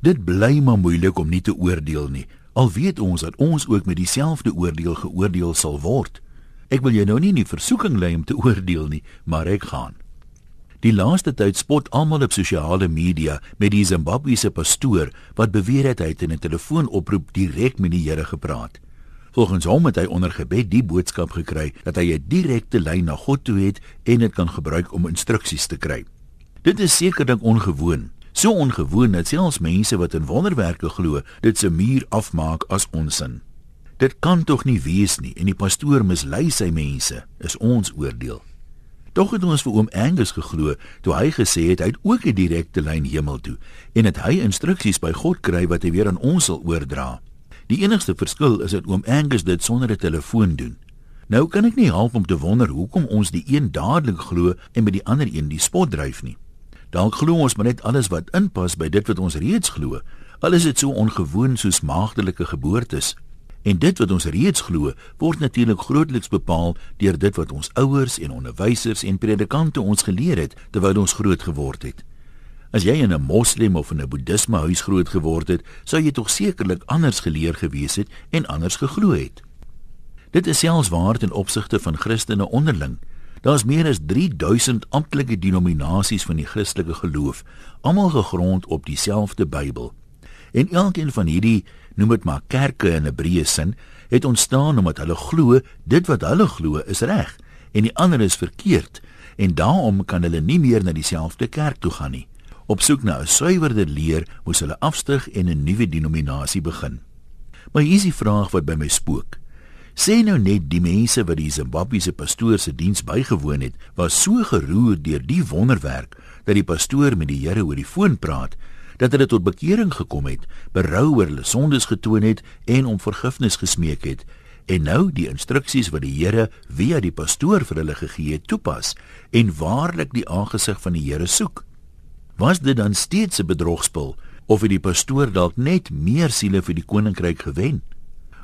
Dit bly maar moeilik om nie te oordeel nie. Al weet ons dat ons ook met dieselfde oordeel geoordeel sal word. Ek wil jou nou nie in die versoeking lei om te oordeel nie, maar ek gaan. Die laaste tyd spot almal op sosiale media met die Zimbabwese pastoor wat beweer het hy het in 'n telefoonoproep direk met die Here gepraat. Volgens hom het hy onder gebed die boodskap gekry dat hy 'n direkte lyn na God toe het en dit kan gebruik om instruksies te kry. Dit is sekerlik ongewoon. So ongewoon dat selfs mense wat in wonderwerke glo, dit se muur afmaak as onsin. Dit kan tog nie wees nie en die pastoor mislei sy mense, is ons oordeel. Tog het ons vir oom Angus geglo toe hy gesê het hy het ook 'n direkte lyn hemel toe en dat hy instruksies by God kry wat hy weer aan ons sal oordra. Die enigste verskil is dat oom Angus dit sonder 'n telefoon doen. Nou kan ek nie help om te wonder hoekom ons die een dadelik glo en by die ander een die spot dryf nie. Dalk glo ons maar net alles wat inpas by dit wat ons reeds glo. Al is dit so ongewoon soos maagdelike geboortes En dit wat ons reeds glo, word natuurlik grootliks bepaal deur dit wat ons ouers en onderwysers en predikante ons geleer het terwyl ons groot geword het. As jy in 'n moslem of in 'n boeddhisme huis groot geword het, sou jy tog sekerlik anders geleer gewees het en anders geglo het. Dit is selfs waar ten opsigte van Christene onderling. Daar's meer as 3000 amptelike denominasies van die Christelike geloof, almal gegrond op dieselfde Bybel. En elkeen van hierdie noem dit maar kerke in 'n breë sin, het ontstaan omdat hulle glo dit wat hulle glo is reg en die ander is verkeerd en daarom kan hulle nie meer na dieselfde kerk toe gaan nie. Op soek na 'n suiwerder leer moes hulle afstyg en 'n nuwe denominasie begin. Maar hier is die vraag wat by my spook. Sê nou net die mense wat die Zimbabwese pastoor se diens bygewoon het, was so geroer deur die wonderwerk dat die pastoor met die Here oor die foon praat dat hulle tot bekering gekom het, berou oor hulle sondes getoon het en om vergifnis gesmeek het en nou die instruksies wat die Here via die pastoor vir hulle gegee het toepas en waarlik die aangesig van die Here soek. Was dit dan steeds 'n bedrogspel of het die pastoor dalk net meer siele vir die koninkryk gewen?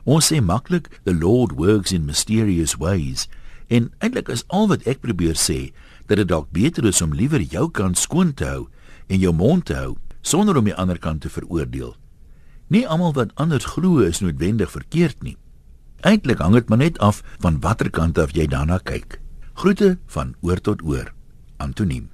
Ons sê maklik the Lord works in mysterious ways en eintlik is al wat ek probeer sê dat dit dalk beter is om liewer jou kant skoon te hou en jou mond te hou sonder om die ander kant te veroordeel. Nie almal wat anders glo is noodwendig verkeerd nie. Eintlik hang dit maar net af van watter kant af jy daarna kyk. Groete van oor tot oor. Antoniem